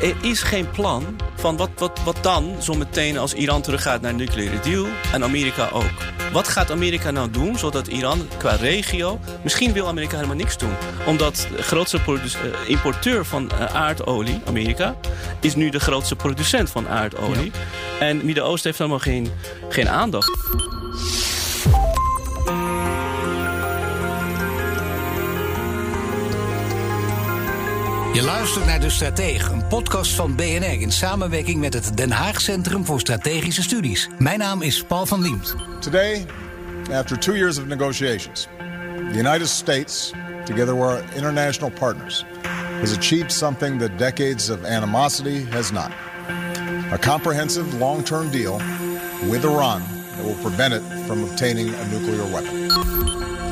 Er is geen plan van wat, wat, wat dan zometeen als Iran teruggaat naar een nucleaire deal en Amerika ook. Wat gaat Amerika nou doen zodat Iran qua regio... Misschien wil Amerika helemaal niks doen. Omdat de grootste eh, importeur van eh, aardolie, Amerika... is nu de grootste producent van aardolie. En Midden-Oosten heeft helemaal geen, geen aandacht. Je luistert naar De Stratege, een podcast van BNR in samenwerking met het Den Haag Centrum voor Strategische Studies. Mijn naam is Paul van Liemt. Today, after two years of negotiations, the United States, together with our international partners, has achieved something that decades of animosity has not. A comprehensive long-term deal with Iran that will prevent it from obtaining a nuclear weapon.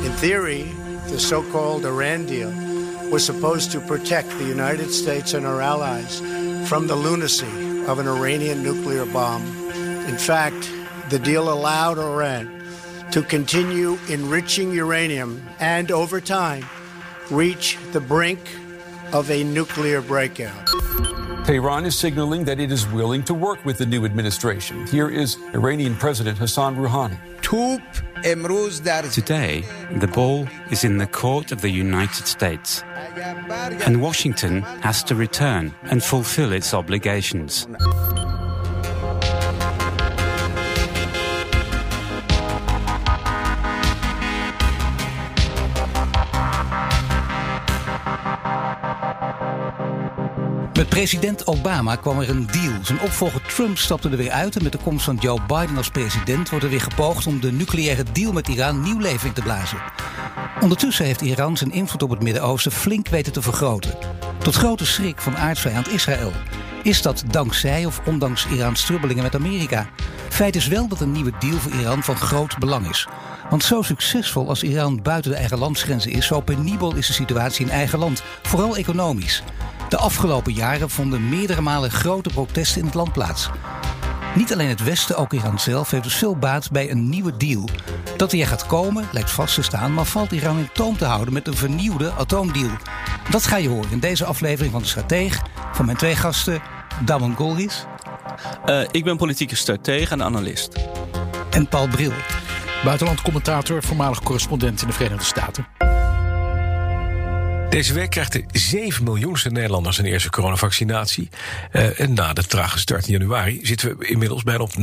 In theory, the so-called Iran deal was supposed to protect the United States and our allies from the lunacy of an Iranian nuclear bomb. In fact, the deal allowed Iran to continue enriching uranium and, over time, reach the brink of a nuclear breakout. Tehran is signaling that it is willing to work with the new administration. Here is Iranian President Hassan Rouhani. Today, the ball is in the court of the United States, and Washington has to return and fulfill its obligations. Met president Obama kwam er een deal. Zijn opvolger Trump stapte er weer uit en met de komst van Joe Biden als president wordt er weer gepoogd om de nucleaire deal met Iran nieuw leven in te blazen. Ondertussen heeft Iran zijn invloed op het Midden-Oosten flink weten te vergroten. Tot grote schrik van aardsvijand Israël. Is dat dankzij of ondanks Irans strubbelingen met Amerika? Feit is wel dat een nieuwe deal voor Iran van groot belang is. Want zo succesvol als Iran buiten de eigen landsgrenzen is, zo penibel is de situatie in eigen land, vooral economisch. De afgelopen jaren vonden meerdere malen grote protesten in het land plaats. Niet alleen het Westen, ook Iran zelf heeft dus veel baat bij een nieuwe deal. Dat die er gaat komen lijkt vast te staan, maar valt Iran in toom te houden met een vernieuwde atoomdeal. Dat ga je horen in deze aflevering van De Strateeg van mijn twee gasten, Damon Golris. Uh, ik ben politieke stratege en analist. En Paul Bril. Buitenland commentator, voormalig correspondent in de Verenigde Staten. Deze week krijgt de 7 miljoenste Nederlanders een eerste coronavaccinatie. Uh, en na de trage start in januari zitten we inmiddels bijna op 9,5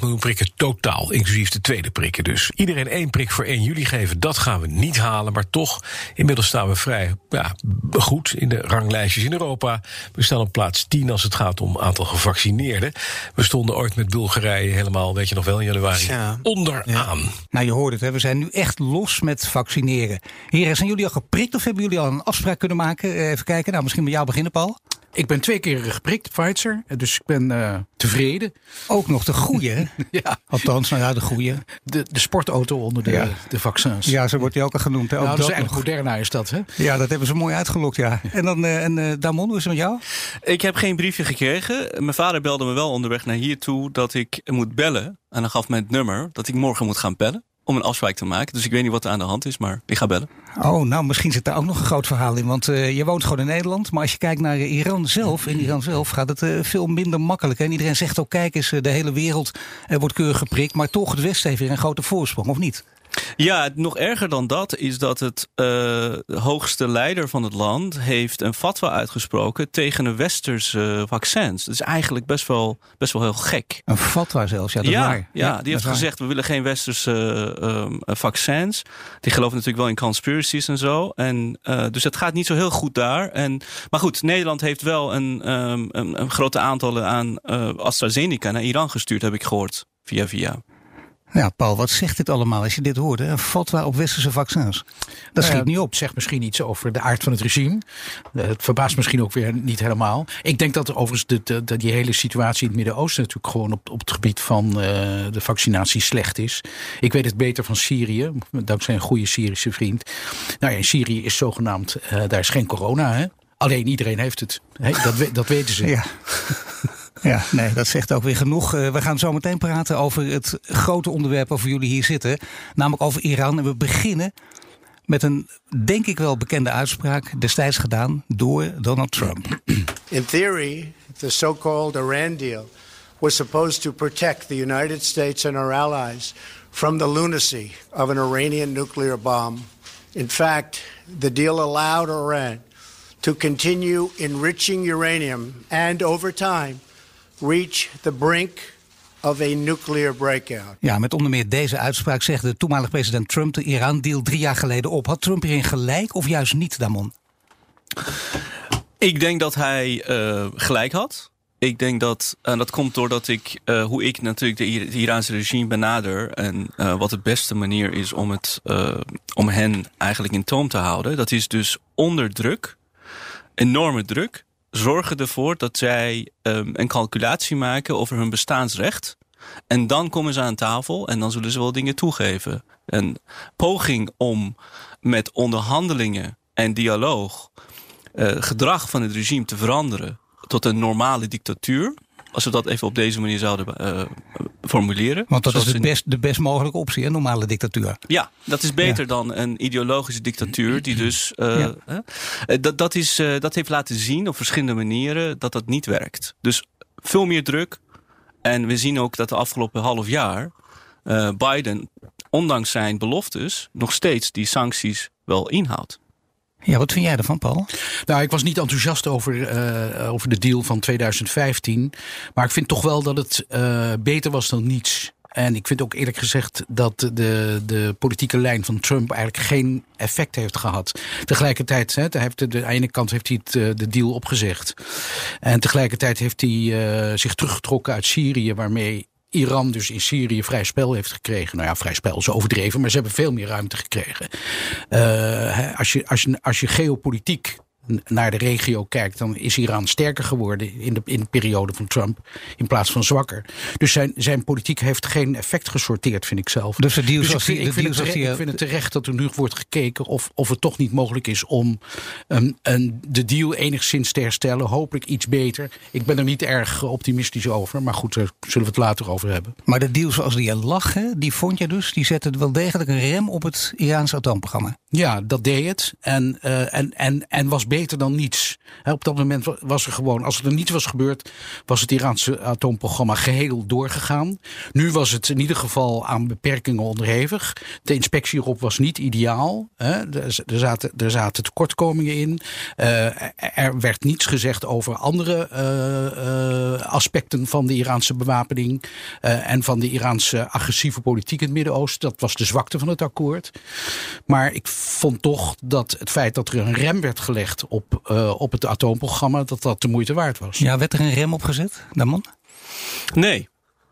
miljoen prikken totaal, inclusief de tweede prikken dus. Iedereen één prik voor 1 juli geven, dat gaan we niet halen. Maar toch, inmiddels staan we vrij ja, goed in de ranglijstjes in Europa. We staan op plaats 10 als het gaat om aantal gevaccineerden. We stonden ooit met Bulgarije helemaal, weet je nog wel, in januari ja. onderaan. Ja. Nou, je hoort het, hè. we zijn nu echt los met vaccineren. Heren, zijn jullie al geprikt of hebben jullie al een afspraak kunnen maken? Eh, even kijken, nou misschien met jou beginnen, Paul. Ik ben twee keer geprikt, Pfizer, dus ik ben uh, tevreden. Ook nog de goede, ja. Althans, nou ja, de goede. De, de sportauto onder de, ja. de vaccins. Ja, zo wordt die ook al genoemd. Hè? Nou, dat, dat is eigenlijk Moderna is dat, hè? Ja, dat hebben ze mooi uitgelokt, ja. En dan, uh, en uh, Damon, hoe is het met jou? Ik heb geen briefje gekregen. Mijn vader belde me wel onderweg naar hier toe dat ik moet bellen. En dan gaf mij het nummer dat ik morgen moet gaan bellen om een afspraak te maken. Dus ik weet niet wat er aan de hand is, maar ik ga bellen. Oh, nou, misschien zit daar ook nog een groot verhaal in. Want uh, je woont gewoon in Nederland. Maar als je kijkt naar Iran zelf, in Iran zelf gaat het uh, veel minder makkelijk. En iedereen zegt ook, kijk eens, de hele wereld uh, wordt keurig geprikt. Maar toch, het Westen heeft weer een grote voorsprong, of niet? Ja, nog erger dan dat is dat het uh, hoogste leider van het land heeft een fatwa uitgesproken tegen een westerse vaccins. Dat is eigenlijk best wel, best wel heel gek. Een fatwa zelfs, ja, dat ja, waar. Ja, die heeft gezegd, we willen geen westerse uh, vaccins. Die geloven natuurlijk wel in en zo. En, uh, dus het gaat niet zo heel goed daar. En, maar goed, Nederland heeft wel een, um, een, een grote aantallen aan AstraZeneca naar Iran gestuurd, heb ik gehoord, via via. Ja, Paul, wat zegt dit allemaal als je dit hoort? Een fatwa op westerse vaccins. Dat schiet niet op. Het zegt misschien iets over de aard van het regime. Eh, Het verbaast misschien ook weer niet helemaal. Ik denk dat er overigens de, de, de- die hele situatie in het Midden-Oosten natuurlijk gewoon op, op het gebied van eh, de vaccinatie slecht is. Ik weet het beter van Syrië, dankzij een goede Syrische vriend. Nou ja, in Syrië is zogenaamd, eh, daar is geen corona. Hè? Alleen iedereen heeft het. Hè? Dat, dat weten ze. Ja. Ja, nee, dat zegt ook weer genoeg. Eh, we gaan zo meteen praten over het grote onderwerp waarvoor jullie hier zitten. Namelijk over Iran. En we beginnen met een, denk ik wel, bekende uitspraak. Destijds gedaan door Donald Trump. In theory, the so called Iran deal was supposed to protect the United States and our allies from the lunacy of an Iranian nuclear bomb. In fact, the deal allowed Iran to continue enriching uranium and over time reach the brink of a nuclear breakout. Ja, met onder meer deze uitspraak zegt de toenmalige president Trump de Iran-deal drie jaar geleden op. Had Trump hierin gelijk of juist niet, Damon? Ik denk dat hij eh, gelijk had. Ik denk dat, en dat komt doordat ik, eh, hoe ik natuurlijk de het Iraanse regime benader. En eh, wat de beste manier is om, het, eh, om hen eigenlijk in toom te houden. Dat is dus onder druk, enorme druk. Zorgen ervoor dat zij ehm, een calculatie maken over hun bestaansrecht. En dan komen ze aan tafel en dan zullen ze wel dingen toegeven. Een poging om met onderhandelingen en dialoog eh, gedrag van het regime te veranderen tot een normale dictatuur. Als we dat even op deze manier zouden eh, formuleren. Want dat is de best, de best mogelijke optie, een normale dictatuur. ja, dat is beter dan een ideologische dictatuur die dus. eh, Ja. eh, dat, dat, is, dat heeft laten zien op verschillende manieren dat dat niet werkt. Dus veel meer druk. En we zien ook dat de afgelopen half jaar Biden, ondanks zijn beloftes, nog steeds die sancties wel inhoudt. Ja, wat vind jij ervan, Paul? Nou, ik was niet enthousiast over, eh, over de deal van 2015. Maar ik vind toch wel dat het eh, beter was dan niets. En ik vind ook eerlijk gezegd dat de, de politieke lijn van Trump eigenlijk geen effect heeft gehad. Tegelijkertijd, hè, hij heeft de, de ene kant heeft hij het, eh, de deal opgezegd. En tegelijkertijd heeft hij eh, zich teruggetrokken uit Syrië, waarmee Iran dus in Syrië vrij spel heeft gekregen. Nou ja, vrij spel is overdreven, maar ze hebben veel meer ruimte gekregen. Eh, als, je, als, je, als je geopolitiek naar de regio kijkt, dan is Iran sterker geworden in de, in de periode van Trump in plaats van zwakker. Dus zijn, zijn politiek heeft geen effect gesorteerd, vind ik zelf. Dus de deal ik vind, die- ik vind, deal het, zoals tere- die, ik vind het terecht dat er nu wordt gekeken of, of het toch niet mogelijk is om een, een, de deal enigszins te herstellen. Hopelijk iets beter. Ik ben er niet erg optimistisch over, maar goed, daar zullen we het later over hebben. Maar de deal zoals die er lag, hè, die vond je dus, die zette wel degelijk een rem op het Iraanse atoomprogramma. Ja, dat deed het. En, eh, en, en, en was beter dan niets. Op dat moment wa- was er gewoon, als er niets was gebeurd, was het Iraanse atoomprogramma geheel doorgegaan. Nu was het in ieder geval aan beperkingen onderhevig. De inspectie erop was niet ideaal. Er, zaten, er zaten tekortkomingen in. Eh, er- er werd niets gezegd over andere eh, aspecten van de Iraanse bewapening. en van de Iraanse agressieve politiek in het Midden-Oosten. Dat was de zwakte van het akkoord. Maar ik vond toch dat het feit dat er een rem werd gelegd op, eh, op het atoomprogramma, dat dat de moeite waard was. Ja, werd er een rem op gezet, Damon? Nee,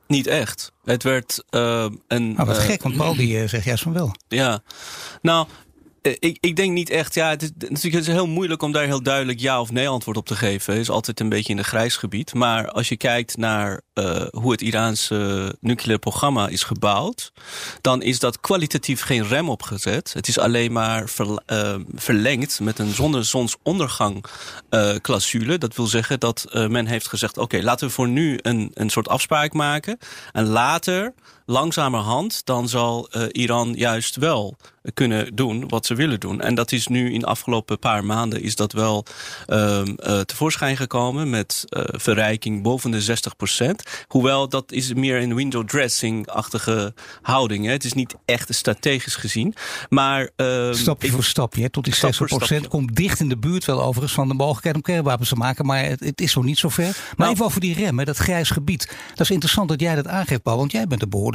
niet echt. Het werd eh, een. Nou, wat eh, gek, want Paul die zegt juist van wel. Ja, nou, ik, ik denk niet echt. Ja, het is natuurlijk heel moeilijk om daar heel duidelijk ja of nee antwoord op te geven. Het is altijd een beetje in een grijs gebied. Maar als je kijkt naar eh, hoe het Iraanse nucleair programma is gebouwd, dan is dat kwalitatief geen rem opgezet. Het is alleen maar eh, verlengd met een zonder zonsondergang eh, clausule. Dat wil zeggen dat eh, men heeft gezegd: oké, laten we voor nu een, een soort afspraak maken. En later, langzamerhand, dan zal eh, Iran juist wel kunnen doen wat ze willen doen. En dat is nu in de afgelopen paar maanden is dat wel ehm, eh, tevoorschijn gekomen met eh, verrijking boven de 60% Hoewel dat is meer een window dressing-achtige houding. Hè. Het is niet echt strategisch gezien. Maar, ehm, Stapje ik- voor stapje, hè, tot die Stap 60% voor stapje. komt dicht in de buurt wel overigens van de mogelijkheid om kernwapens te maken. Maar het, het is nog niet zo ver. Maar Nou- even over die rem, hè, dat grijs gebied. Dat is interessant dat jij dat aangeeft, Paul. Want jij bent de behoorlijk,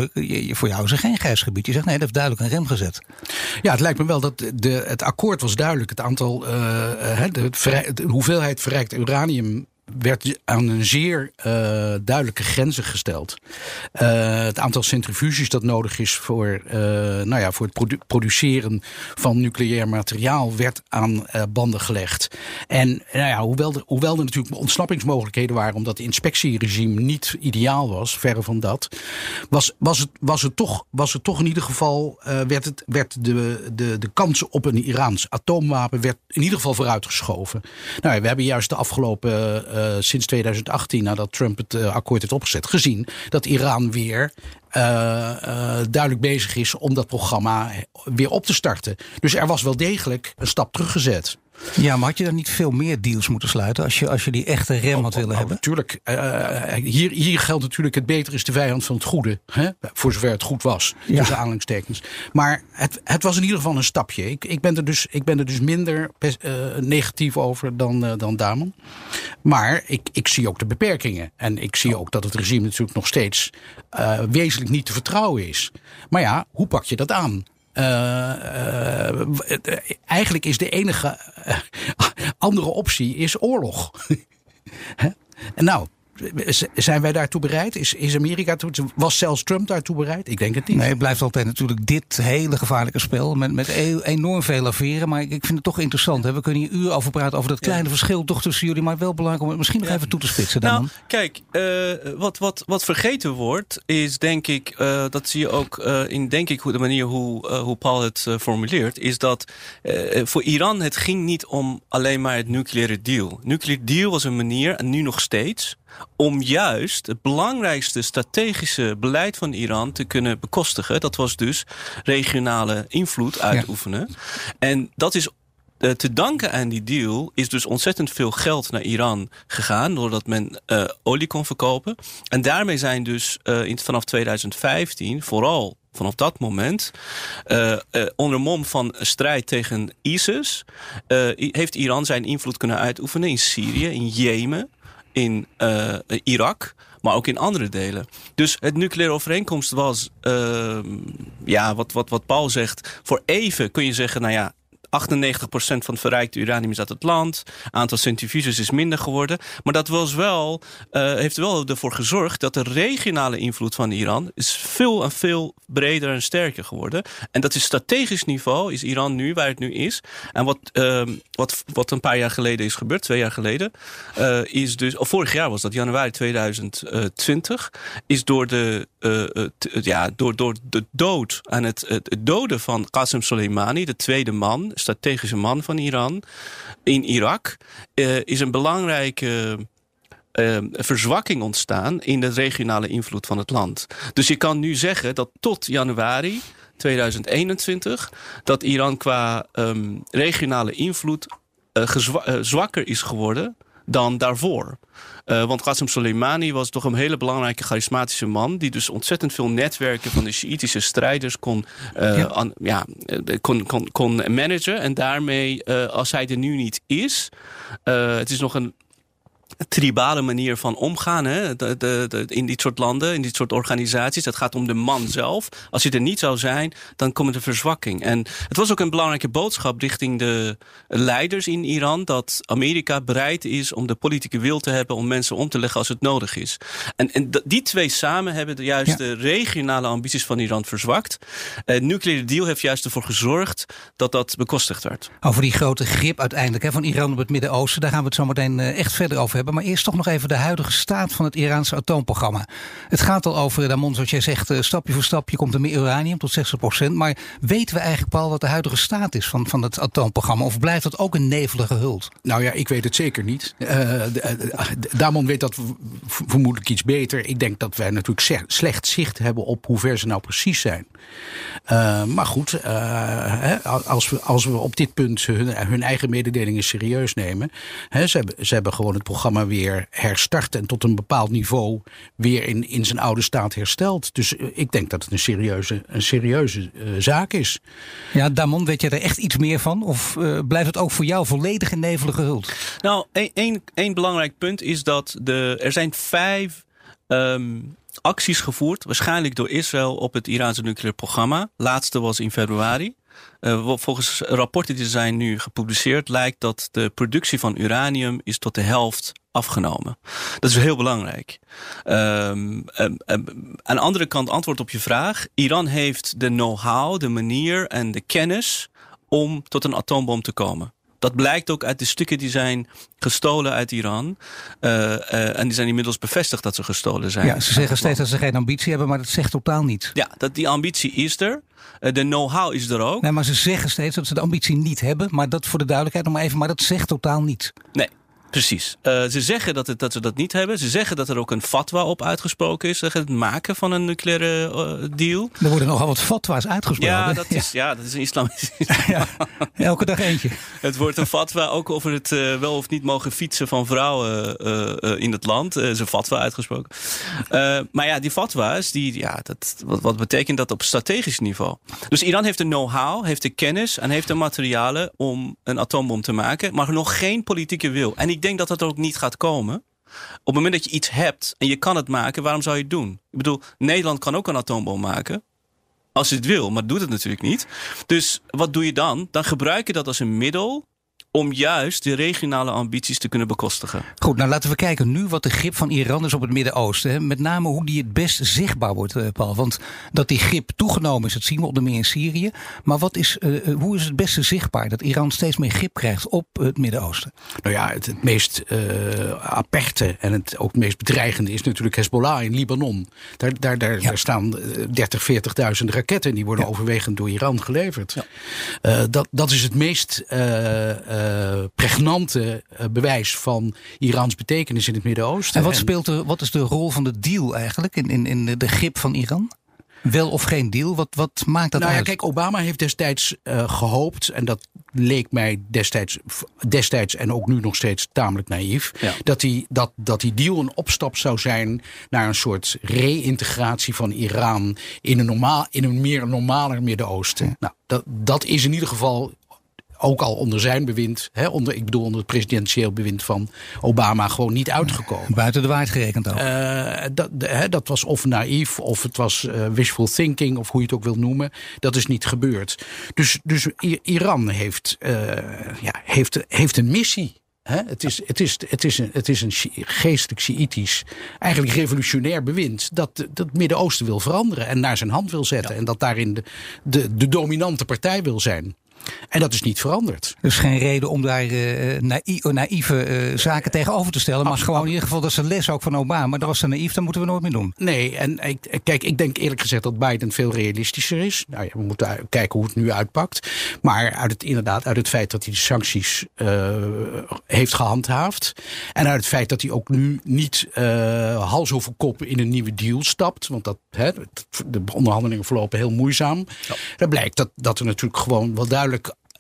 voor jou is er geen grijs gebied. Je zegt nee, dat heeft duidelijk een rem gezet. Ja, het lijkt me wel dat de, het akkoord was duidelijk. Het aantal, eh, eh, de hoeveelheid verrijkt uranium werd aan een zeer uh, duidelijke grenzen gesteld. Uh, het aantal centrifuges dat nodig is voor, uh, nou ja, voor het produ produceren van nucleair materiaal werd aan banden gelegd. En nou ja, hoewel, er, hoewel er natuurlijk ontsnappingsmogelijkheden waren, omdat het inspectieregime niet ideaal was, verre van dat, was, was, het, was, het, toch, was het toch in ieder geval, werd, het, werd de, de, de kans op een Iraans atoomwapen werd in ieder geval vooruitgeschoven. Nou, we hebben juist de afgelopen uh, sinds 2018, nadat Trump het uh, akkoord heeft opgezet, gezien dat Iran weer uh, duidelijk bezig is om dat programma weer op te starten. Dus er was wel degelijk een stap teruggezet. Ja, maar had je dan niet veel meer deals moeten sluiten als je, als je die echte rem had willen oh, hebben? Natuurlijk. Uh, hier, hier geldt natuurlijk het beter is de vijand van het goede. Hè? Voor zover het goed was. Ja. Tussen aanhalingstekens. Maar het, het was in ieder geval een stapje. Ik, ik, ben, er dus, ik ben er dus minder uh, negatief over dan, uh, dan Damon. Maar ik, ik zie ook de beperkingen. En ik zie ook dat het regime natuurlijk nog steeds wezenlijk niet te vertrouwen is. Maar ja, hoe pak je dat aan? Uh, uh, eigenlijk is de enige andere optie is oorlog. nou, zijn wij daartoe bereid? Is, is Amerika toe, was zelfs Trump daartoe bereid? Ik denk het niet. Nee, het blijft altijd natuurlijk dit hele gevaarlijke spel met, met e- enorm veel laveren. Maar ik vind het toch interessant. Hè? We kunnen hier uur over praten over dat kleine verschil toch tussen jullie. Maar wel belangrijk om het misschien nog even toe te spitsen. Dan. Nou, kijk, uh, wat, wat, wat vergeten wordt is denk ik, uh, dat zie je ook uh, in denk ik de manier hoe, hoe Paul het formuleert, is dat voor Iran het ging niet om alleen maar het nucleaire deal. Nucleaire deal was een manier, en nu nog steeds, om juist het belangrijkste strategische beleid van Iran te kunnen bekostigen. Dat was dus regionale invloed uitoefenen. En dat is uh, te danken aan die deal is dus ontzettend veel geld naar Iran gegaan. Doordat men uh, olie kon verkopen. En daarmee zijn dus uh, in, vanaf 2015 vooral vanaf dat moment, uh, onder mom van strijd tegen ISIS, heeft Iran zijn invloed kunnen uitoefenen in Syrië, in Jemen, in uh, Irak, maar ook in andere delen. Dus het nucleaire overeenkomst was, uh, ja, wat, wat, wat Paul zegt, voor even kun je zeggen, nou ja, 98% van het verrijkte uranium is uit het land. Aantal centrifuges is minder geworden. Maar dat was wel, uh, heeft wel ervoor gezorgd dat de regionale invloed van Iran is veel en veel breder en sterker geworden. En dat is strategisch niveau, is Iran nu waar het nu is. En wat, uh, wat, wat een paar jaar geleden is gebeurd, twee jaar geleden, uh, is dus, of vorig jaar was dat, januari 2020, is door de, uh, ja, door, door de dood en het, het doden van Qasem Soleimani, de tweede man, strategische man van Iran in Irak, uh, is een belangrijke uh, verzwakking ontstaan in de regionale invloed van het land. Dus je kan nu zeggen dat tot januari 2021 dat Iran qua um, regionale invloed uh, zwakker is geworden dan daarvoor. Uh, want Qasem Soleimani was toch een hele belangrijke charismatische man. Die dus ontzettend veel netwerken van de Shiïtische strijders kon, uh, ja. An, ja. kon, kon, kon managen. En daarmee, uh, als hij er nu niet is. het is nog een tribale manier van omgaan hè? De, de, de, in dit soort landen, in dit soort organisaties. Het gaat om de man zelf. Als hij er niet zou zijn, dan komt er verzwakking. En het was ook een belangrijke boodschap richting de leiders in Iran... dat Amerika bereid is om de politieke wil te hebben... om mensen om te leggen als het nodig is. En, en die twee samen hebben de juist ja. de regionale ambities van Iran verzwakt. Het nucleaire deal heeft juist ervoor gezorgd dat dat bekostigd werd. Over die grote grip uiteindelijk hè, van Iran op het Midden-Oosten... daar gaan we het zo meteen echt verder over hebben. Maar eerst toch nog even de huidige staat van het Iraanse atoomprogramma. Het gaat al over, Damon, zoals jij zegt, stapje voor stapje komt er meer uranium tot 60%. Maar weten we eigenlijk, Paul, wat de huidige staat is van, van het atoomprogramma? Of blijft dat ook een nevelige hult? Nou ja, ik weet het zeker niet. Uh, Damon weet dat vermoedelijk iets beter. Ik denk dat wij natuurlijk slecht zicht hebben op hoe ver ze nou precies zijn. Maar goed, als, we, als we op dit punt hun, hun eigen mededelingen serieus nemen. Hè, ze, hebben, ze hebben gewoon het programma weer herstart en tot een bepaald niveau weer in, in zijn oude staat hersteld. Dus ik denk dat het een serieuze, een serieuze uh, zaak is. Ja, Damon, weet je er echt iets meer van? Of uh, blijft het ook voor jou volledig in nevelen gehuld? Nou, één belangrijk punt is dat de, er zijn vijf um, acties gevoerd, waarschijnlijk door Israël op het Iraanse nucleair programma. Laatste was in februari. Uh, volgens rapporten die zijn nu gepubliceerd lijkt dat de productie van uranium is tot de helft afgenomen. Dat is heel belangrijk. Um, um, aan de andere kant, antwoord op je vraag. Iran heeft de know-how, de manier en de kennis om tot een atoombom te komen. Dat blijkt ook uit de stukken die zijn gestolen uit Iran. Uh, uh, en die zijn inmiddels bevestigd dat ze gestolen zijn. Ja, ze zeggen steeds dat ze geen ambitie hebben, maar dat zegt totaal niet. Ja, dat die ambitie is er. Uh, de know-how is er ook. Nee, maar ze zeggen steeds dat ze de ambitie niet hebben. Maar dat voor de duidelijkheid nog maar even, maar dat zegt totaal niet. Nee, Precies. Uh, ze zeggen dat, het, dat ze dat niet hebben. Ze zeggen dat er ook een fatwa op uitgesproken is. Het maken van een nucleaire uh, deal. Er worden nogal wat fatwa's uitgesproken. Ja, dat is, ja. dat is een islamisch. ja, elke dag eentje. Het wordt een fatwa ook over het uh, wel of niet mogen fietsen van vrouwen in het land. Is een fatwa uitgesproken. maar ja, die fatwa's, die, ja, dat, wat, wat betekent dat op strategisch niveau? Dus Iran heeft de know-how, heeft de kennis en heeft de materialen om een atoombom te maken. Maar nog geen politieke wil. En ik denk dat dat ook niet gaat komen. Op het moment dat je iets hebt en je kan het maken, waarom zou je het doen? Ik bedoel, Nederland kan ook een atoombom maken. Als het wil, maar doet het natuurlijk niet. Dus wat doe je dan? Dan gebruik je dat als een middel om juist de regionale ambities te kunnen bekostigen. Goed, nou laten we kijken nu wat de grip van Iran is op het Midden-Oosten. Met name hoe die het best zichtbaar wordt, eh, Paul. Want dat die grip toegenomen is, dat zien we onder meer in Syrië. Maar wat is, uh, hoe is het beste zichtbaar dat Iran steeds meer grip krijgt op het Midden-Oosten? Nou ja, het, het meest uh, aperte en het ook het meest bedreigende is natuurlijk Hezbollah in Libanon. Daar, daar, daar, ja. daar staan 30, 40.000 raketten. Die worden ja. overwegend door Iran geleverd. Ja. dat, dat is het meest uh, pregnante uh, bewijs van Irans betekenis in het Midden-Oosten. En wat, speelt er, wat is de rol van de deal eigenlijk in, in, in de grip van Iran? Wel of geen deal? Wat, wat maakt dat nou uit? Ja, kijk, Obama heeft destijds uh, gehoopt, en dat leek mij destijds, destijds en ook nu nog steeds tamelijk naïef, ja. dat, die, dat, dat die deal een opstap zou zijn naar een soort reïntegratie van Iran in een, normaal, in een meer normaler Midden-Oosten. Ja. Nou, dat, dat is in ieder geval ook al onder zijn bewind, hè, onder, ik bedoel onder het presidentieel bewind van Obama, gewoon niet uitgekomen. Buiten de waard gerekend ook. Uh, dat, de, hè, dat was of naïef, of het was uh, wishful thinking, of hoe je het ook wilt noemen. Dat is niet gebeurd. Dus, dus Iran heeft, uh, ja, heeft, heeft een missie. He, het, is, het, is, het, is een, het is een geestelijk Sjiitisch, eigenlijk revolutionair bewind. dat het Midden-Oosten wil veranderen en naar zijn hand wil zetten. Ja. En dat daarin de, de, de dominante partij wil zijn. En dat is niet veranderd. Dus geen reden om daar uh, naïe, naïeve uh, zaken tegenover te stellen. Maar Absoluut. gewoon in ieder geval dat is een les ook van Obama. Maar dat was ze naïef, dat moeten we nooit meer doen. Nee, en ik, kijk, ik denk eerlijk gezegd dat Biden veel realistischer is. Nou ja, we moeten kijken hoe het nu uitpakt. Maar uit het, inderdaad, uit het feit dat hij de sancties uh, heeft gehandhaafd. En uit het feit dat hij ook nu niet hals over kop in een nieuwe deal stapt. Want dat, hè, de onderhandelingen verlopen heel moeizaam. Ja. Dan blijkt dat, dat er natuurlijk gewoon wel duidelijk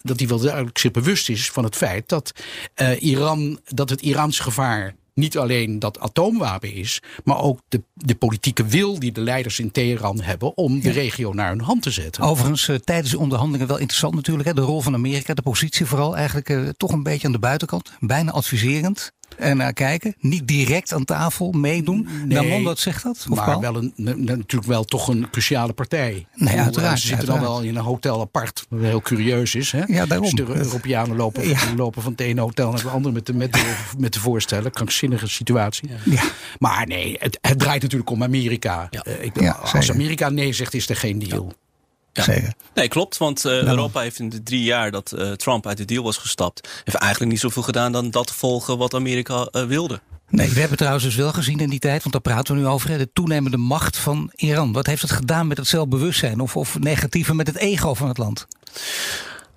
dat hij wel duidelijk zich bewust is van het feit dat uh, Iran, dat het Iraanse gevaar niet alleen dat atoomwapen is, maar ook de, de politieke wil die de leiders in Teheran hebben om de ja. regio naar hun hand te zetten. Overigens, uh, tijdens de onderhandelingen wel interessant natuurlijk, hè, de rol van Amerika, de positie vooral eigenlijk uh, toch een beetje aan de buitenkant, bijna adviserend en naar kijken. Niet direct aan tafel meedoen. Nee, wat zegt dat? Of maar wel een, natuurlijk wel toch een cruciale partij. Nee, ja, uiteraard. Ze zitten uiteraard. dan wel in een hotel apart. Wat heel curieus is. Hè? Ja, daarom. Dus de Europeanen lopen, ja. lopen van het ene hotel naar het andere met de, met de, met de voorstellen. Krankzinnige situatie. Ja. Maar nee, het, het draait natuurlijk om Amerika. Ja. Uh, ik, ja, als Amerika nee zegt, is er geen deal. Ja. Zeker. Nee, klopt. Want uh, Europa heeft in de drie jaar dat uh, Trump uit de deal was gestapt, heeft eigenlijk niet zoveel gedaan dan dat volgen wat Amerika uh, wilde. Nee, we hebben trouwens dus wel gezien in die tijd, want daar praten we nu over, de toenemende macht van Iran. Wat heeft het gedaan met het zelfbewustzijn of, of negatieve met het ego van het land?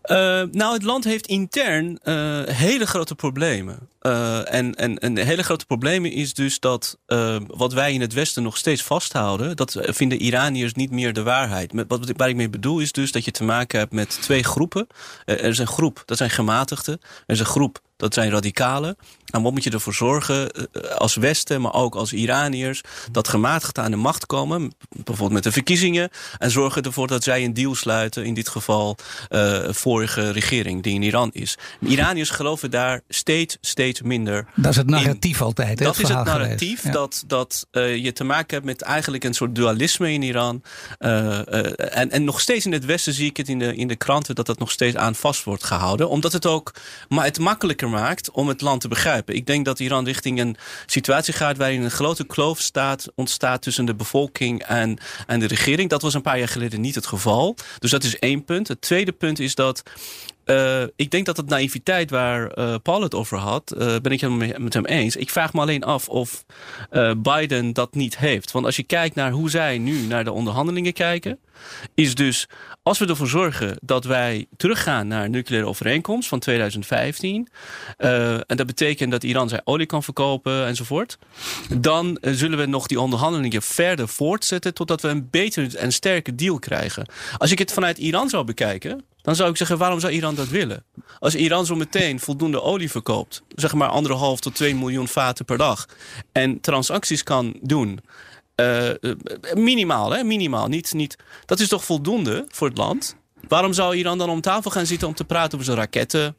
Uh, nou, het land heeft intern uh, hele grote problemen. En, en, en hele grote problemen is dus dat wat wij in het Westen nog steeds vasthouden, dat vinden Iraniërs niet meer de waarheid. Met, wat, waar ik mee bedoel is dus dat je te maken hebt met twee groepen. er is een groep, dat zijn gematigden. Er is een groep, dat zijn radicalen. En wat moet je ervoor zorgen als Westen, maar ook als Iraniërs, dat gematigden aan de macht komen, bijvoorbeeld met de verkiezingen, en zorgen ervoor dat zij een deal sluiten, in dit geval uh, vorige regering die in Iran is. Iraniërs geloven daar steeds, steeds minder. Dat is het narratief in. altijd. Hè, dat is het narratief, ja. dat, dat uh, je te maken hebt met eigenlijk een soort dualisme in Iran. Uh, en, en nog steeds in het Westen zie ik het in de, in de kranten dat dat nog steeds aan vast wordt gehouden, omdat het ook maar het makkelijker maakt om het land te begrijpen. Ik denk dat Iran richting een situatie gaat waarin een grote kloof staat, ontstaat tussen de bevolking en, en de regering. Dat was een paar jaar geleden niet het geval. Dus dat is één punt. Het tweede punt is dat uh, ik denk dat het naïviteit waar uh, Paul het over had, uh, ben ik het met hem eens. Ik vraag me alleen af of Biden dat niet heeft. Want als je kijkt naar hoe zij nu naar de onderhandelingen kijken, is dus als we ervoor zorgen dat wij teruggaan naar nucleaire overeenkomst van 2015, en dat betekent dat Iran zijn olie kan verkopen enzovoort, dan zullen we nog die onderhandelingen verder voortzetten totdat we een betere en sterke deal krijgen. Als ik het vanuit Iran zou bekijken, dan zou ik zeggen, waarom zou Iran dat willen? Als Iran zo meteen voldoende olie verkoopt, zeg maar anderhalf tot twee miljoen vaten per dag, en transacties kan doen, uh, minimaal, hè, minimaal, niet, niet, dat is toch voldoende voor het land? Waarom zou Iran dan om tafel gaan zitten om te praten over zijn raketten,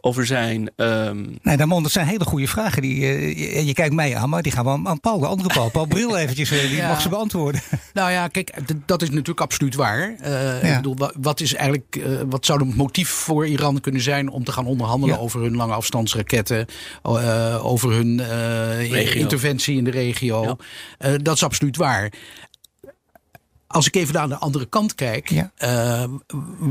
over zijn... Um... Nee, Damon, dat zijn hele goede vragen. Die, uh, je, kijkt mij aan, maar die gaan we aan, Paul, de andere Paul. Paul Bril eventjes, uh, die ja. mag ze beantwoorden. Nou ja, kijk, dat is natuurlijk absoluut waar. Uh, ja. ik bedoel, wat, is eigenlijk, wat zou het motief voor Iran kunnen zijn... om te gaan onderhandelen ja. over hun lange afstandsraketten... over hun interventie in de regio. dat is absoluut waar. Als ik even naar de andere kant kijk, ja. uh,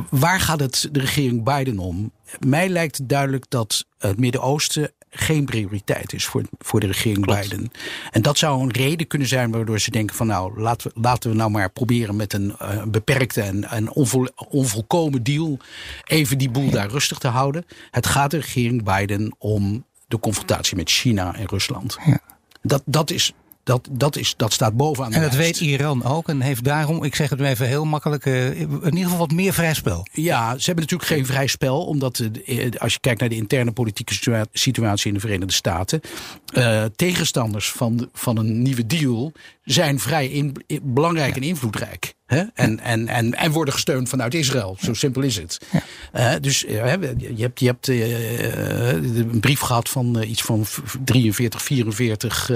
waar gaat het de regering Biden om? Mij lijkt duidelijk dat het Midden-Oosten geen prioriteit is voor, voor de regering Klopt. Biden. En dat zou een reden kunnen zijn waardoor ze denken van nou laten we, laten we nou maar proberen met een uh, beperkte en, en onvol, onvolkomen deal even die boel ja. daar rustig te houden. Het gaat de regering Biden om de confrontatie met China en Rusland. Ja. Dat, dat is dat, dat, is, dat staat bovenaan. En dat weet Iran ook en heeft daarom, ik zeg het even heel makkelijk, uh, in ieder geval wat meer vrij spel. Ja, ze hebben natuurlijk geen vrij spel, omdat uh, als je kijkt naar de interne politieke situatie in de Verenigde Staten, tegenstanders van, van een nieuwe deal zijn vrij in, belangrijk en invloedrijk. Hè? En, en, en, en worden gesteund vanuit Israël. Zo simpel is het. Uh, dus uh, je hebt, je hebt uh, een brief gehad van iets van 43, 44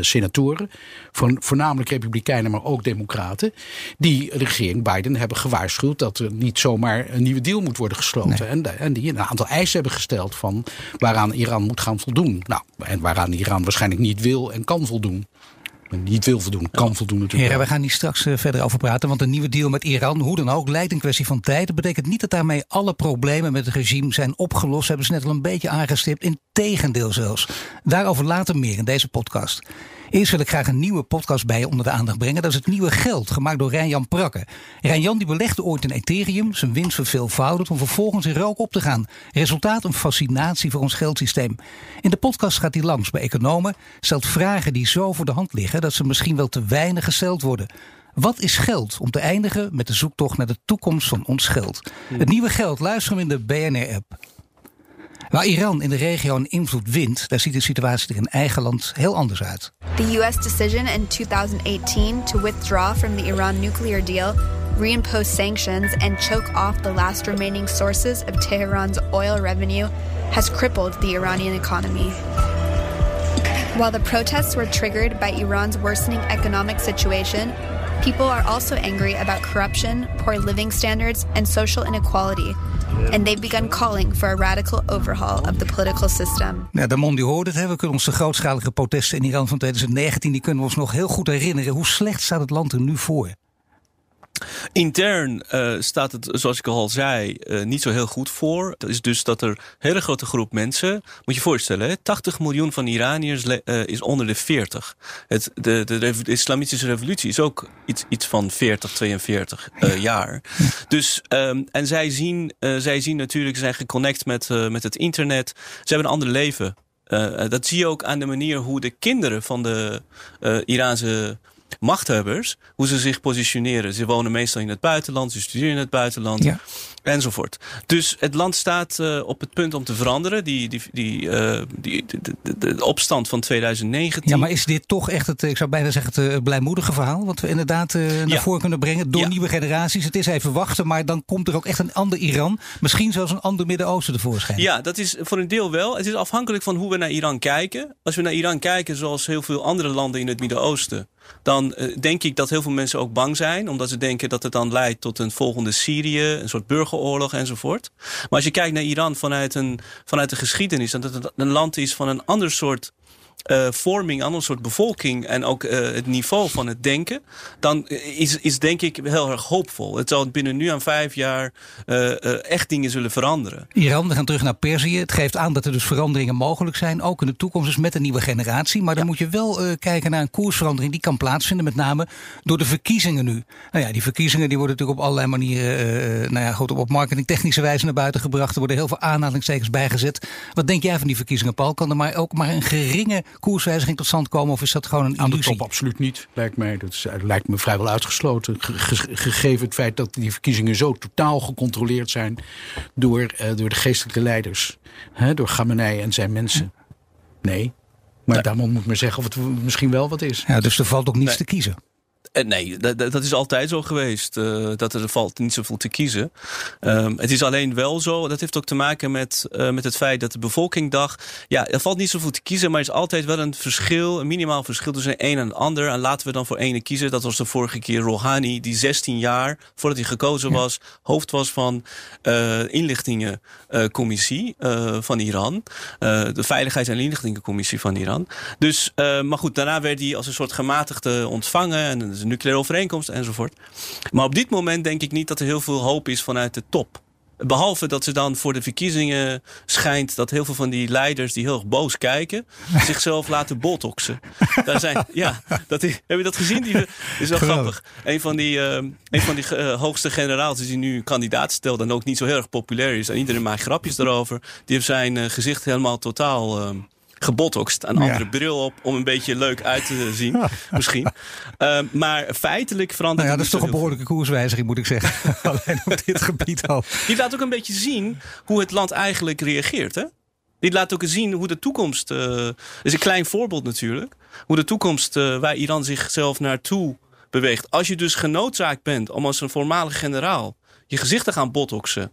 senatoren. Van, voornamelijk republikeinen, maar ook democraten. Die de regering Biden hebben gewaarschuwd dat er niet zomaar een nieuwe deal moet worden gesloten. Nee. En, en die een aantal eisen hebben gesteld van waaraan Iran moet gaan voldoen. Nou, en waaraan Iran waarschijnlijk niet wil en kan voldoen niet wil voldoen, kan voldoen natuurlijk. Heren, we gaan hier straks uh, verder over praten. Want een nieuwe deal met Iran, hoe dan ook, lijkt een kwestie van tijd. Dat betekent niet dat daarmee alle problemen met het regime zijn opgelost. Hebben ze net al een beetje aangestipt. Integendeel zelfs. Daarover later meer in deze podcast. Eerst wil ik graag een nieuwe podcast bij je onder de aandacht brengen. Dat is het nieuwe geld, gemaakt door Rijn-Jan Prakke. Rijn-Jan die belegde ooit in Ethereum, zijn winst verveelvoudigd om vervolgens in rook op te gaan. Resultaat een fascinatie voor ons geldsysteem. In de podcast gaat hij langs bij economen, stelt vragen die zo voor de hand liggen dat ze misschien wel te weinig gesteld worden. Wat is geld? Om te eindigen met de zoektocht naar de toekomst van ons geld. Het nieuwe geld, luister hem in de BNR-app. Waar Iran in de regio een invloed wint, daar ziet de situatie er in eigen land heel anders uit. The US decision in 2018 to withdraw from the Iran nuclear deal, reimpose sanctions and choke off the last remaining sources of Tehran's oil revenue has crippled the Iranian economy. While the protests were triggered by Iran's worsening economic situation, people are also angry about corruption, poor living standards, and social inequality. And they've begun calling for a radical overhaul of the political system. Ja, de Mondi hoorde het. We kunnen ons de grootschalige protesten in Iran van 2019... die kunnen we ons nog heel goed herinneren. Hoe slecht staat het land er nu voor? Intern uh, staat het, zoals ik al zei, uh, niet zo heel goed voor. Dat is dus dat er een hele grote groep mensen... Moet je je voorstellen, hè, 80 miljoen van Iraniërs uh, is onder de 40. Het, de, de, de, islamitische revolutie is ook iets, iets van 40, 42 jaar. Dus, um, en zij zien, zij zien natuurlijk, zijn geconnect met, met het internet. Ze hebben een ander leven. dat zie je ook aan de manier hoe de kinderen van de Iraanse machthebbers, hoe ze zich positioneren. Ze wonen meestal in het buitenland, ze studeren in het buitenland. Ja. Enzovoort. Dus het land staat uh, op het punt om te veranderen. Die, die, die, uh, die de, de, de, opstand van 2019. Ja, maar is dit toch echt het, ik zou bijna zeggen, het blijmoedige verhaal? Wat we inderdaad naar ja. voren kunnen brengen door ja. nieuwe generaties. Het is even wachten, maar dan komt er ook echt een ander Iran. Misschien zelfs een ander Midden-Oosten tevoorschijn. Ja, dat is voor een deel wel. Het is afhankelijk van hoe we naar Iran kijken. Als we naar Iran kijken zoals heel veel andere landen in het Midden-Oosten dan uh, denk ik dat heel veel mensen ook bang zijn. Omdat ze denken dat het dan leidt tot een volgende Syrië, een soort burgeroorlog enzovoort. Maar als je kijkt naar Iran vanuit, een, vanuit de geschiedenis, dat het een land is van een ander soort uh, vorming, een ander soort bevolking en ook uh, het niveau van het denken, dan is, is denk ik heel erg hoopvol. Het zal binnen nu aan vijf jaar uh, echt dingen zullen veranderen. Iran, we gaan terug naar Perzië. Het geeft aan dat er dus veranderingen mogelijk zijn, ook in de toekomst, dus met een nieuwe generatie. Maar dan moet je wel kijken naar een koersverandering die kan plaatsvinden, met name door de verkiezingen nu. Nou ja, die verkiezingen die worden natuurlijk op allerlei manieren, nou ja, goed, op marketingtechnische wijze naar buiten gebracht. Er worden heel veel aanhalingstekens bijgezet. Wat denk jij van die verkiezingen, Paul? Kan er maar ook maar een geringe koerswijziging tot stand komen? Of is dat gewoon een illusie? Aan de top absoluut niet, lijkt mij. Dat is, lijkt me vrijwel uitgesloten. gegeven het feit dat die verkiezingen zo totaal gecontroleerd zijn... door, uh, door de geestelijke leiders. Hè, door Gamenei en zijn mensen. Nee. Maar nee. daarom moet men zeggen of het misschien wel wat is. Ja, dus er valt ook niets nee. te kiezen. Uh, nee, dat, dat, is altijd zo geweest. Uh, dat er valt niet zoveel te kiezen. Um, het is alleen wel zo, dat heeft ook te maken met, uh, met het feit dat de bevolking dacht... ja, er valt niet zoveel te kiezen, maar er is altijd wel een verschil... een minimaal verschil tussen een en ander. En laten we dan voor ene kiezen. Dat was de vorige keer Rouhani, die 16 jaar voordat hij gekozen ja. was... hoofd was van inlichtingencommissie van Iran. de Veiligheids- en Inlichtingencommissie van Iran. Dus, maar goed, daarna werd hij als een soort gematigde ontvangen... En een nucleaire overeenkomst enzovoort. Maar op dit moment denk ik niet dat er heel veel hoop is vanuit de top. Behalve dat ze dan voor de verkiezingen schijnt dat heel veel van die leiders die heel erg boos kijken, zichzelf laten botoxen. Daar zijn, ja, dat, heb je dat gezien? Die is wel grappig. Een van die, uh, een van die uh, hoogste generaals die nu kandidaat stelt en ook niet zo heel erg populair is en iedereen maakt grapjes erover, die heeft zijn uh, gezicht helemaal totaal gebotokst. Een andere ja. bril op om een beetje leuk uit te zien. Misschien. Uh, maar feitelijk verandert nou ja, dat is toch een behoorlijke koerswijziging, moet ik zeggen. Alleen op dit gebied al. Die laat ook een beetje zien hoe het land eigenlijk reageert. Hè? Dit laat ook zien hoe de toekomst. Uh, is een klein voorbeeld natuurlijk. Hoe de toekomst uh, waar Iran zichzelf naartoe beweegt. Als je dus genoodzaakt bent om als een voormalige generaal je gezicht te gaan botoxen.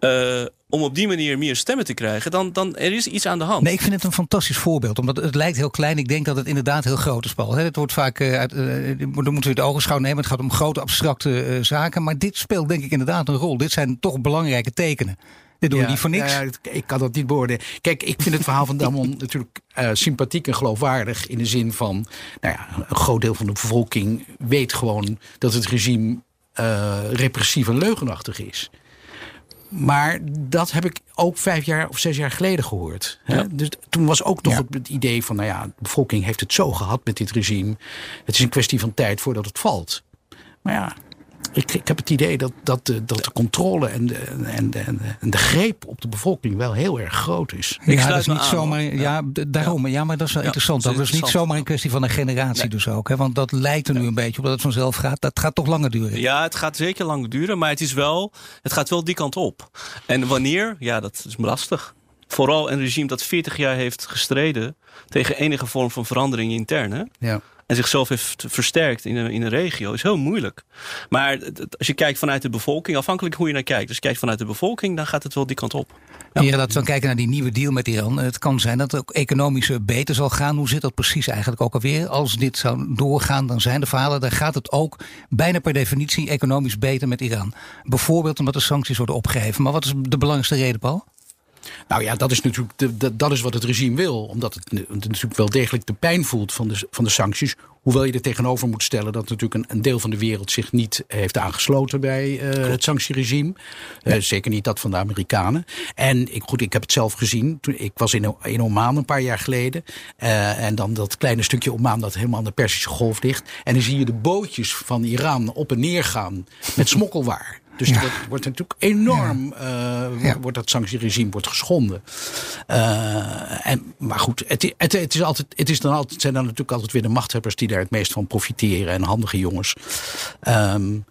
Uh, om op die manier meer stemmen te krijgen, dan, dan er is iets aan de hand. Nee, ik vind het een fantastisch voorbeeld. Omdat het lijkt heel klein. Ik denk dat het inderdaad heel groot is, Paul. Het wordt vaak, uit, uh, dan moeten we het ogenschouw nemen. Het gaat om grote abstracte uh, zaken. Maar dit speelt denk ik inderdaad een rol. Dit zijn toch belangrijke tekenen. Dit doen ja, we niet voor niks. Ja, ik kan dat niet beoordelen. Kijk, ik vind het verhaal van Damon natuurlijk uh, sympathiek en geloofwaardig. In de zin van, nou ja, een groot deel van de bevolking weet gewoon dat het regime uh, repressief en leugenachtig is. Maar dat heb ik ook vijf jaar of zes jaar geleden gehoord. Ja. Dus toen was ook nog ja. het idee van, nou ja, de bevolking heeft het zo gehad met dit regime. Het is een kwestie van tijd voordat het valt. Maar ja, ik, ik heb het idee dat, dat, de, dat de controle en de, en, de, en de greep op de bevolking wel heel erg groot is. Ik ja, dat is niet zomaar. Ja, ja, daarom. Ja, maar dat is wel interessant. Dat is niet zomaar een kwestie van een generatie, nee. dus ook. Hè? Want dat lijkt er nu een beetje op dat het vanzelf gaat. Dat gaat toch langer duren. Ja, het gaat zeker langer duren. Maar het, is wel, het gaat wel die kant op. En wanneer? Ja, dat is lastig. Vooral een regime dat 40 jaar heeft gestreden tegen enige vorm van verandering intern. Hè? Ja en zichzelf heeft versterkt in een, in een regio, is heel moeilijk. Maar als je kijkt vanuit de bevolking, afhankelijk hoe je naar kijkt. Je kijkt vanuit de bevolking, dan gaat het wel die kant op. Ja. Laten we dan kijken naar die nieuwe deal met Iran. Het kan zijn dat het ook economisch beter zal gaan. Hoe zit dat precies eigenlijk ook alweer? Als dit zou doorgaan, dan zijn de verhalen, dan gaat het ook bijna per definitie economisch beter met Iran. Bijvoorbeeld omdat de sancties worden opgeheven. Maar wat is de belangrijkste reden, Paul? Nou ja, dat is natuurlijk de, de, dat is wat het regime wil. Omdat het, het, natuurlijk wel degelijk de pijn voelt van de, van de sancties. Hoewel je er tegenover moet stellen dat natuurlijk een, een deel van de wereld zich niet heeft aangesloten bij uh, het sanctieregime. Ja. Uh, zeker niet dat van de Amerikanen. En ik, goed, ik heb het zelf gezien. Toen, ik was in, in Oman een paar jaar geleden. Uh, en dan dat kleine stukje Oman dat helemaal aan de Persische golf ligt. En dan zie je de bootjes van Iran op en neer gaan met smokkelwaar. Dus ja. dat wordt natuurlijk enorm, ja. uh, ja. wordt dat sanctieregime wordt geschonden. Uh, en, maar goed, het, het, het, is altijd, het is dan altijd, zijn dan natuurlijk altijd weer de machthebbers die daar het meest van profiteren en handige jongens. Um,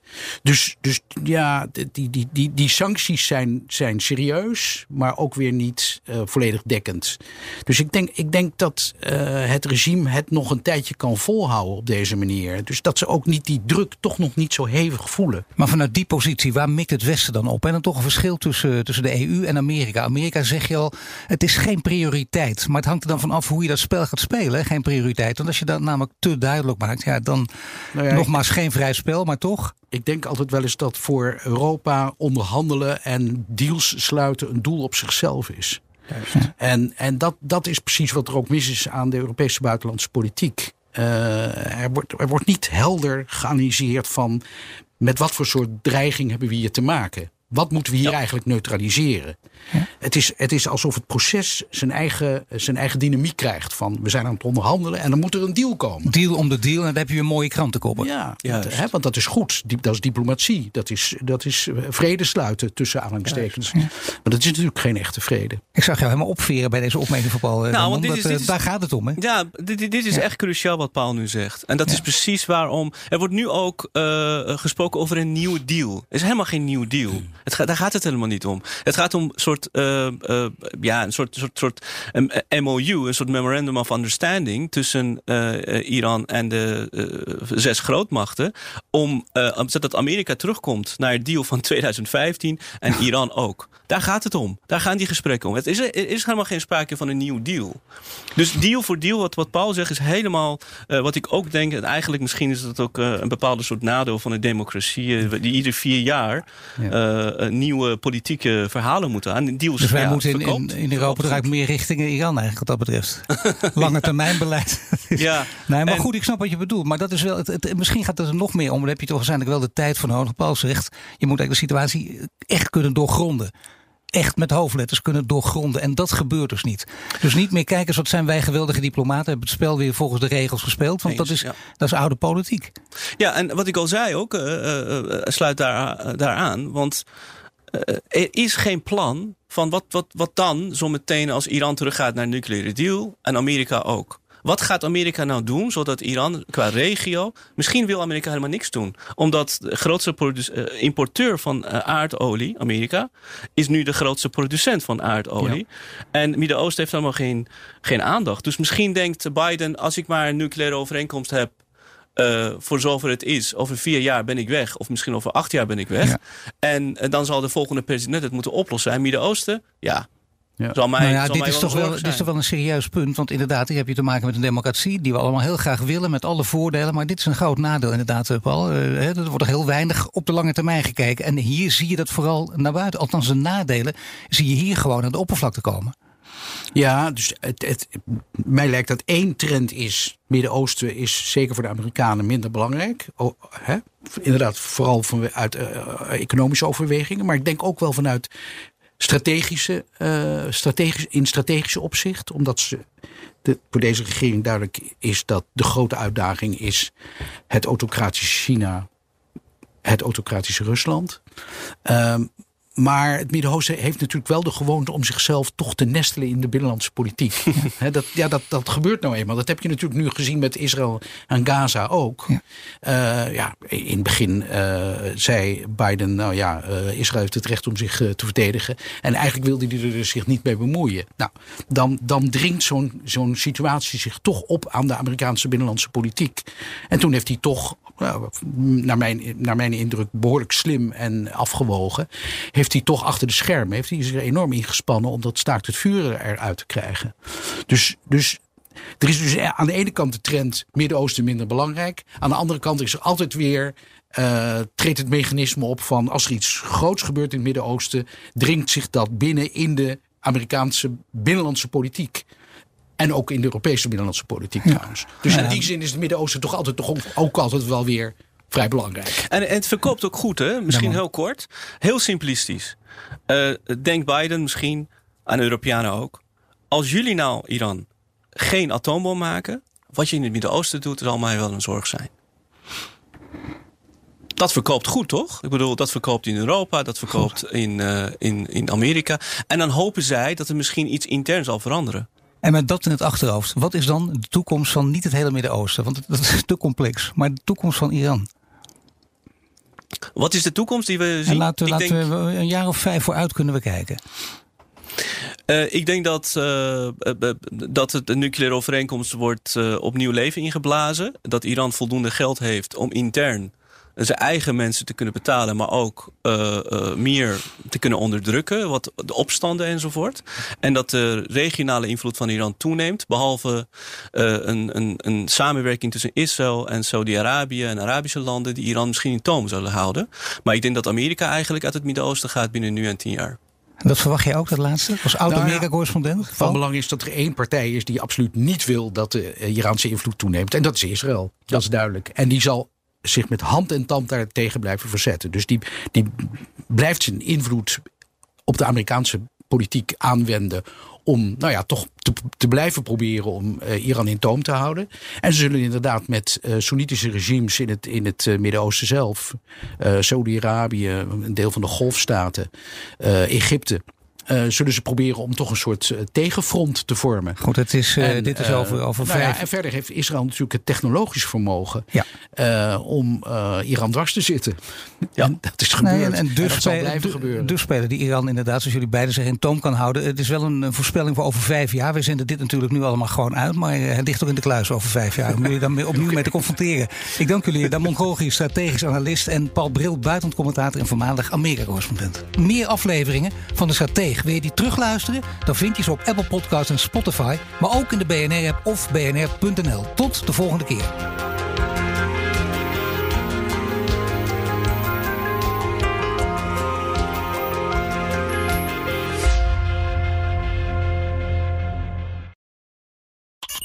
dus, dus ja, die, die, die, die sancties zijn, zijn serieus, maar ook weer niet uh, volledig dekkend. Dus ik denk, ik denk dat uh, het regime het nog een tijdje kan volhouden op deze manier. Dus dat ze ook niet die druk toch nog niet zo hevig voelen. Maar vanuit die positie waar mikt het Westen dan op? En dan toch een verschil tussen, tussen de EU en Amerika. Amerika zeg je al, het is geen prioriteit. Maar het hangt er dan van af hoe je dat spel gaat spelen. Geen prioriteit. Want als je dat namelijk te duidelijk maakt, ja, dan Nou ja, nogmaals geen vrij spel, maar toch. Ik denk altijd wel eens dat voor Europa onderhandelen en deals sluiten een doel op zichzelf is. En, en dat, dat is precies wat er ook mis is aan de Europese buitenlandse politiek. Eh, er, wordt, er wordt niet helder geanalyseerd van met wat voor soort dreiging hebben we hier te maken. Wat moeten we hier eigenlijk neutraliseren? Het, is, het is alsof het proces zijn eigen, zijn eigen dynamiek krijgt. Van we zijn aan het onderhandelen en dan moet er een deal komen. Deal om de deal en dan heb je een mooie krantenkoppen. Ja, Juist. want dat is goed. Dat is diplomatie. Dat is, dat is eh, vrede sluiten tussen aanhalingstekens. Maar dat is natuurlijk geen echte vrede. Ik zag jou helemaal opveren bij deze opmerking van Paul. eh, Nou, Ramon, want dit dat, is- eh, dit is- daar gaat het om, hè? Ja, dit, is echt cruciaal wat Paul nu zegt. En dat is precies waarom. Er wordt nu ook eh, gesproken over een nieuwe deal. Er is helemaal geen nieuw deal. Het gaat, daar gaat het helemaal niet om. Het gaat om een soort, eh, eh, ja, een soort, soort, soort um, MOU, een soort Memorandum of Understanding tussen eh, Iran en de zes grootmachten. Om, zodat Amerika terugkomt naar het deal van 2015 en Iran ook. Daar gaat het om. Daar gaan die gesprekken om. Het is, er is helemaal geen sprake van een nieuw deal. Dus deal voor deal, wat, wat Paul zegt, is helemaal wat ik ook denk. En eigenlijk misschien is dat ook een bepaalde soort nadeel van de democratie. die ieder vier jaar een nieuwe politieke verhalen moeten aan. Deals, Dus wij ja, moeten in, verkoopt. in, in Europa eruit meer richting Iran eigenlijk wat dat betreft. Lange termijn beleid. Ja, Nee, maar en- goed, ik snap wat je bedoelt. Maar dat is wel, het, het- misschien gaat het er nog meer om. Daar heb je toch waarschijnlijk wel de tijd nodig. Paul zegt, je moet eigenlijk de situatie echt kunnen doorgronden. Echt met hoofdletters kunnen doorgronden. En dat gebeurt dus niet. Dus niet meer kijken, wat zijn wij geweldige diplomaten. Hebben het spel weer volgens de regels gespeeld. Want dat is, ja. dat is oude politiek. Ja, en wat ik al zei ook, eh, eh, eh, sluit daar, daaraan. Want er is geen plan van wat, wat, wat dan zometeen als Iran teruggaat naar een nucleaire deal en Amerika ook. Wat gaat Amerika nou doen zodat Iran qua regio. Misschien wil Amerika helemaal niks doen. Omdat de grootste eh, importeur van eh, aardolie, Amerika, is nu de grootste producent van aardolie. En het Midden-Oosten heeft helemaal geen, geen aandacht. Dus misschien denkt Biden: als ik maar een nucleaire overeenkomst heb. eh, voor zover het is, over vier jaar ben ik weg. Of misschien over acht jaar ben ik weg. Ja. En, eh, dan zal de volgende president het moeten oplossen. En Midden-Oosten, ja. Ja. Zal mij, nou ja, zal dit mij is, toch wel, dit is toch wel een serieus punt. Want inderdaad, hier heb je te maken met een democratie. die we allemaal heel graag willen. met alle voordelen. Maar dit is een groot nadeel, inderdaad, eh, Paul. Hè, er wordt er heel weinig op de lange termijn gekeken. En hier zie je dat vooral naar buiten. Althans, de nadelen zie je hier gewoon aan de oppervlakte komen. Ja, dus het, het, mij lijkt dat één trend is. Midden-Oosten is zeker voor de Amerikanen minder belangrijk. Oh, hè? Inderdaad, vooral vanuit eh, economische overwegingen. Maar ik denk ook wel vanuit strategische, eh, strategisch, in strategische opzicht. Omdat ze, de, voor deze regering duidelijk is dat de grote uitdaging is het autocratische China, het autocratische Rusland. Ehm, maar het Midden-Oosten heeft natuurlijk wel de gewoonte om zichzelf toch te nestelen in de binnenlandse politiek. Dat, ja, dat, dat gebeurt nou eenmaal. Dat heb je natuurlijk nu gezien met Israël en Gaza ook. Ja. Ja, ja in het begin eh, zei Biden, nou ja, eh, Israël heeft het recht om zich eh, te verdedigen. En eigenlijk wilde hij er dus zich niet mee bemoeien. Nou, dan, dan dringt zo'n zo'n situatie zich toch op aan de Amerikaanse binnenlandse politiek. En toen heeft hij toch nou, naar, mijn, naar mijn indruk behoorlijk slim en afgewogen. Heeft hij toch achter de schermen heeft hij zich enorm ingespannen om dat staakt het vuren eruit te krijgen. Dus, dus er is dus aan de ene kant de trend Midden-Oosten minder belangrijk. Aan de andere kant is er altijd weer. eh, treedt het mechanisme op van als er iets groots gebeurt in het Midden-Oosten, dringt zich dat binnen in de Amerikaanse binnenlandse politiek. En ook in de Europese binnenlandse politiek trouwens. Dus in die zin is het Midden-Oosten toch altijd toch ook, altijd wel weer vrij belangrijk. En, en het verkoopt ook goed, hè? Misschien heel kort. Heel simplistisch. Eh denkt Biden misschien, aan de Europeanen ook. Als jullie nou, Iran, geen atoombom maken... wat je in het Midden-Oosten doet, zal mij wel een zorg zijn. Dat verkoopt goed, toch? Ik bedoel, dat verkoopt in Europa, dat verkoopt in, eh, in, in Amerika. En dan hopen zij dat er misschien iets intern zal veranderen. En met dat in het achterhoofd, wat is dan de toekomst van niet het hele Midden-Oosten? Want dat is te complex. Maar de toekomst van Iran. Wat is de toekomst die we zien? En laten, laten denk- we een jaar of vijf vooruit kunnen we kijken. Eh, ik denk dat, eh, eh, dat het een nucleaire overeenkomst wordt opnieuw leven ingeblazen. Dat Iran voldoende geld heeft om intern zijn eigen mensen te kunnen betalen, maar ook uh, uh, meer te kunnen onderdrukken, wat de opstanden enzovoort. En dat de regionale invloed van Iran toeneemt, behalve uh, een, een, een samenwerking tussen Israël en Saudi-Arabië en Arabische landen die Iran misschien in toom zullen houden. Maar ik denk dat Amerika eigenlijk uit het Midden-Oosten gaat binnen nu en tien jaar. Dat verwacht jij ook, dat laatste? Als oud-Amerika-correspondent? Nou ja, van belang is dat er één partij is die absoluut niet wil dat de Iraanse invloed toeneemt. En dat is Israël. Dat is duidelijk. En die zal zich met hand en tand daartegen blijven verzetten. Dus die, die blijft zijn invloed op de Amerikaanse politiek aanwenden om nou ja, toch te, te blijven proberen om uh, Iran in toom te houden. En ze zullen inderdaad met uh, Soenitische regimes in het, in het uh, Midden-Oosten zelf, Saudi-Arabië, een deel van de golfstaten, Egypte. Uh, zullen ze proberen om toch een soort uh, tegenfront te vormen. Goed, het is, en, dit is over, over nou vijf... Ja, en verder heeft Israël natuurlijk het technologisch vermogen ja. om Iran dwars te zitten. Ja. En dat is gebeurd. Nee, en, en, dus en dat zal blijven gebeuren. Dus spelen die Iran inderdaad, zoals jullie beiden zeggen, in toom kan houden. Het is wel een, een voorspelling voor over vijf jaar. We zenden dit natuurlijk nu allemaal gewoon uit, maar het ligt ook in de kluis over vijf jaar. Om jullie dan opnieuw mee te confronteren. Ik dank jullie, Damon Gogi, strategisch analist en Paul Bril, buitenlandcommentator en voormalig Amerika-correspondent. Meer afleveringen van de Stratege wil je die terugluisteren? Dan vind je ze op Apple Podcasts en Spotify, maar ook in de BNR-app of bnr.nl. Tot de volgende keer.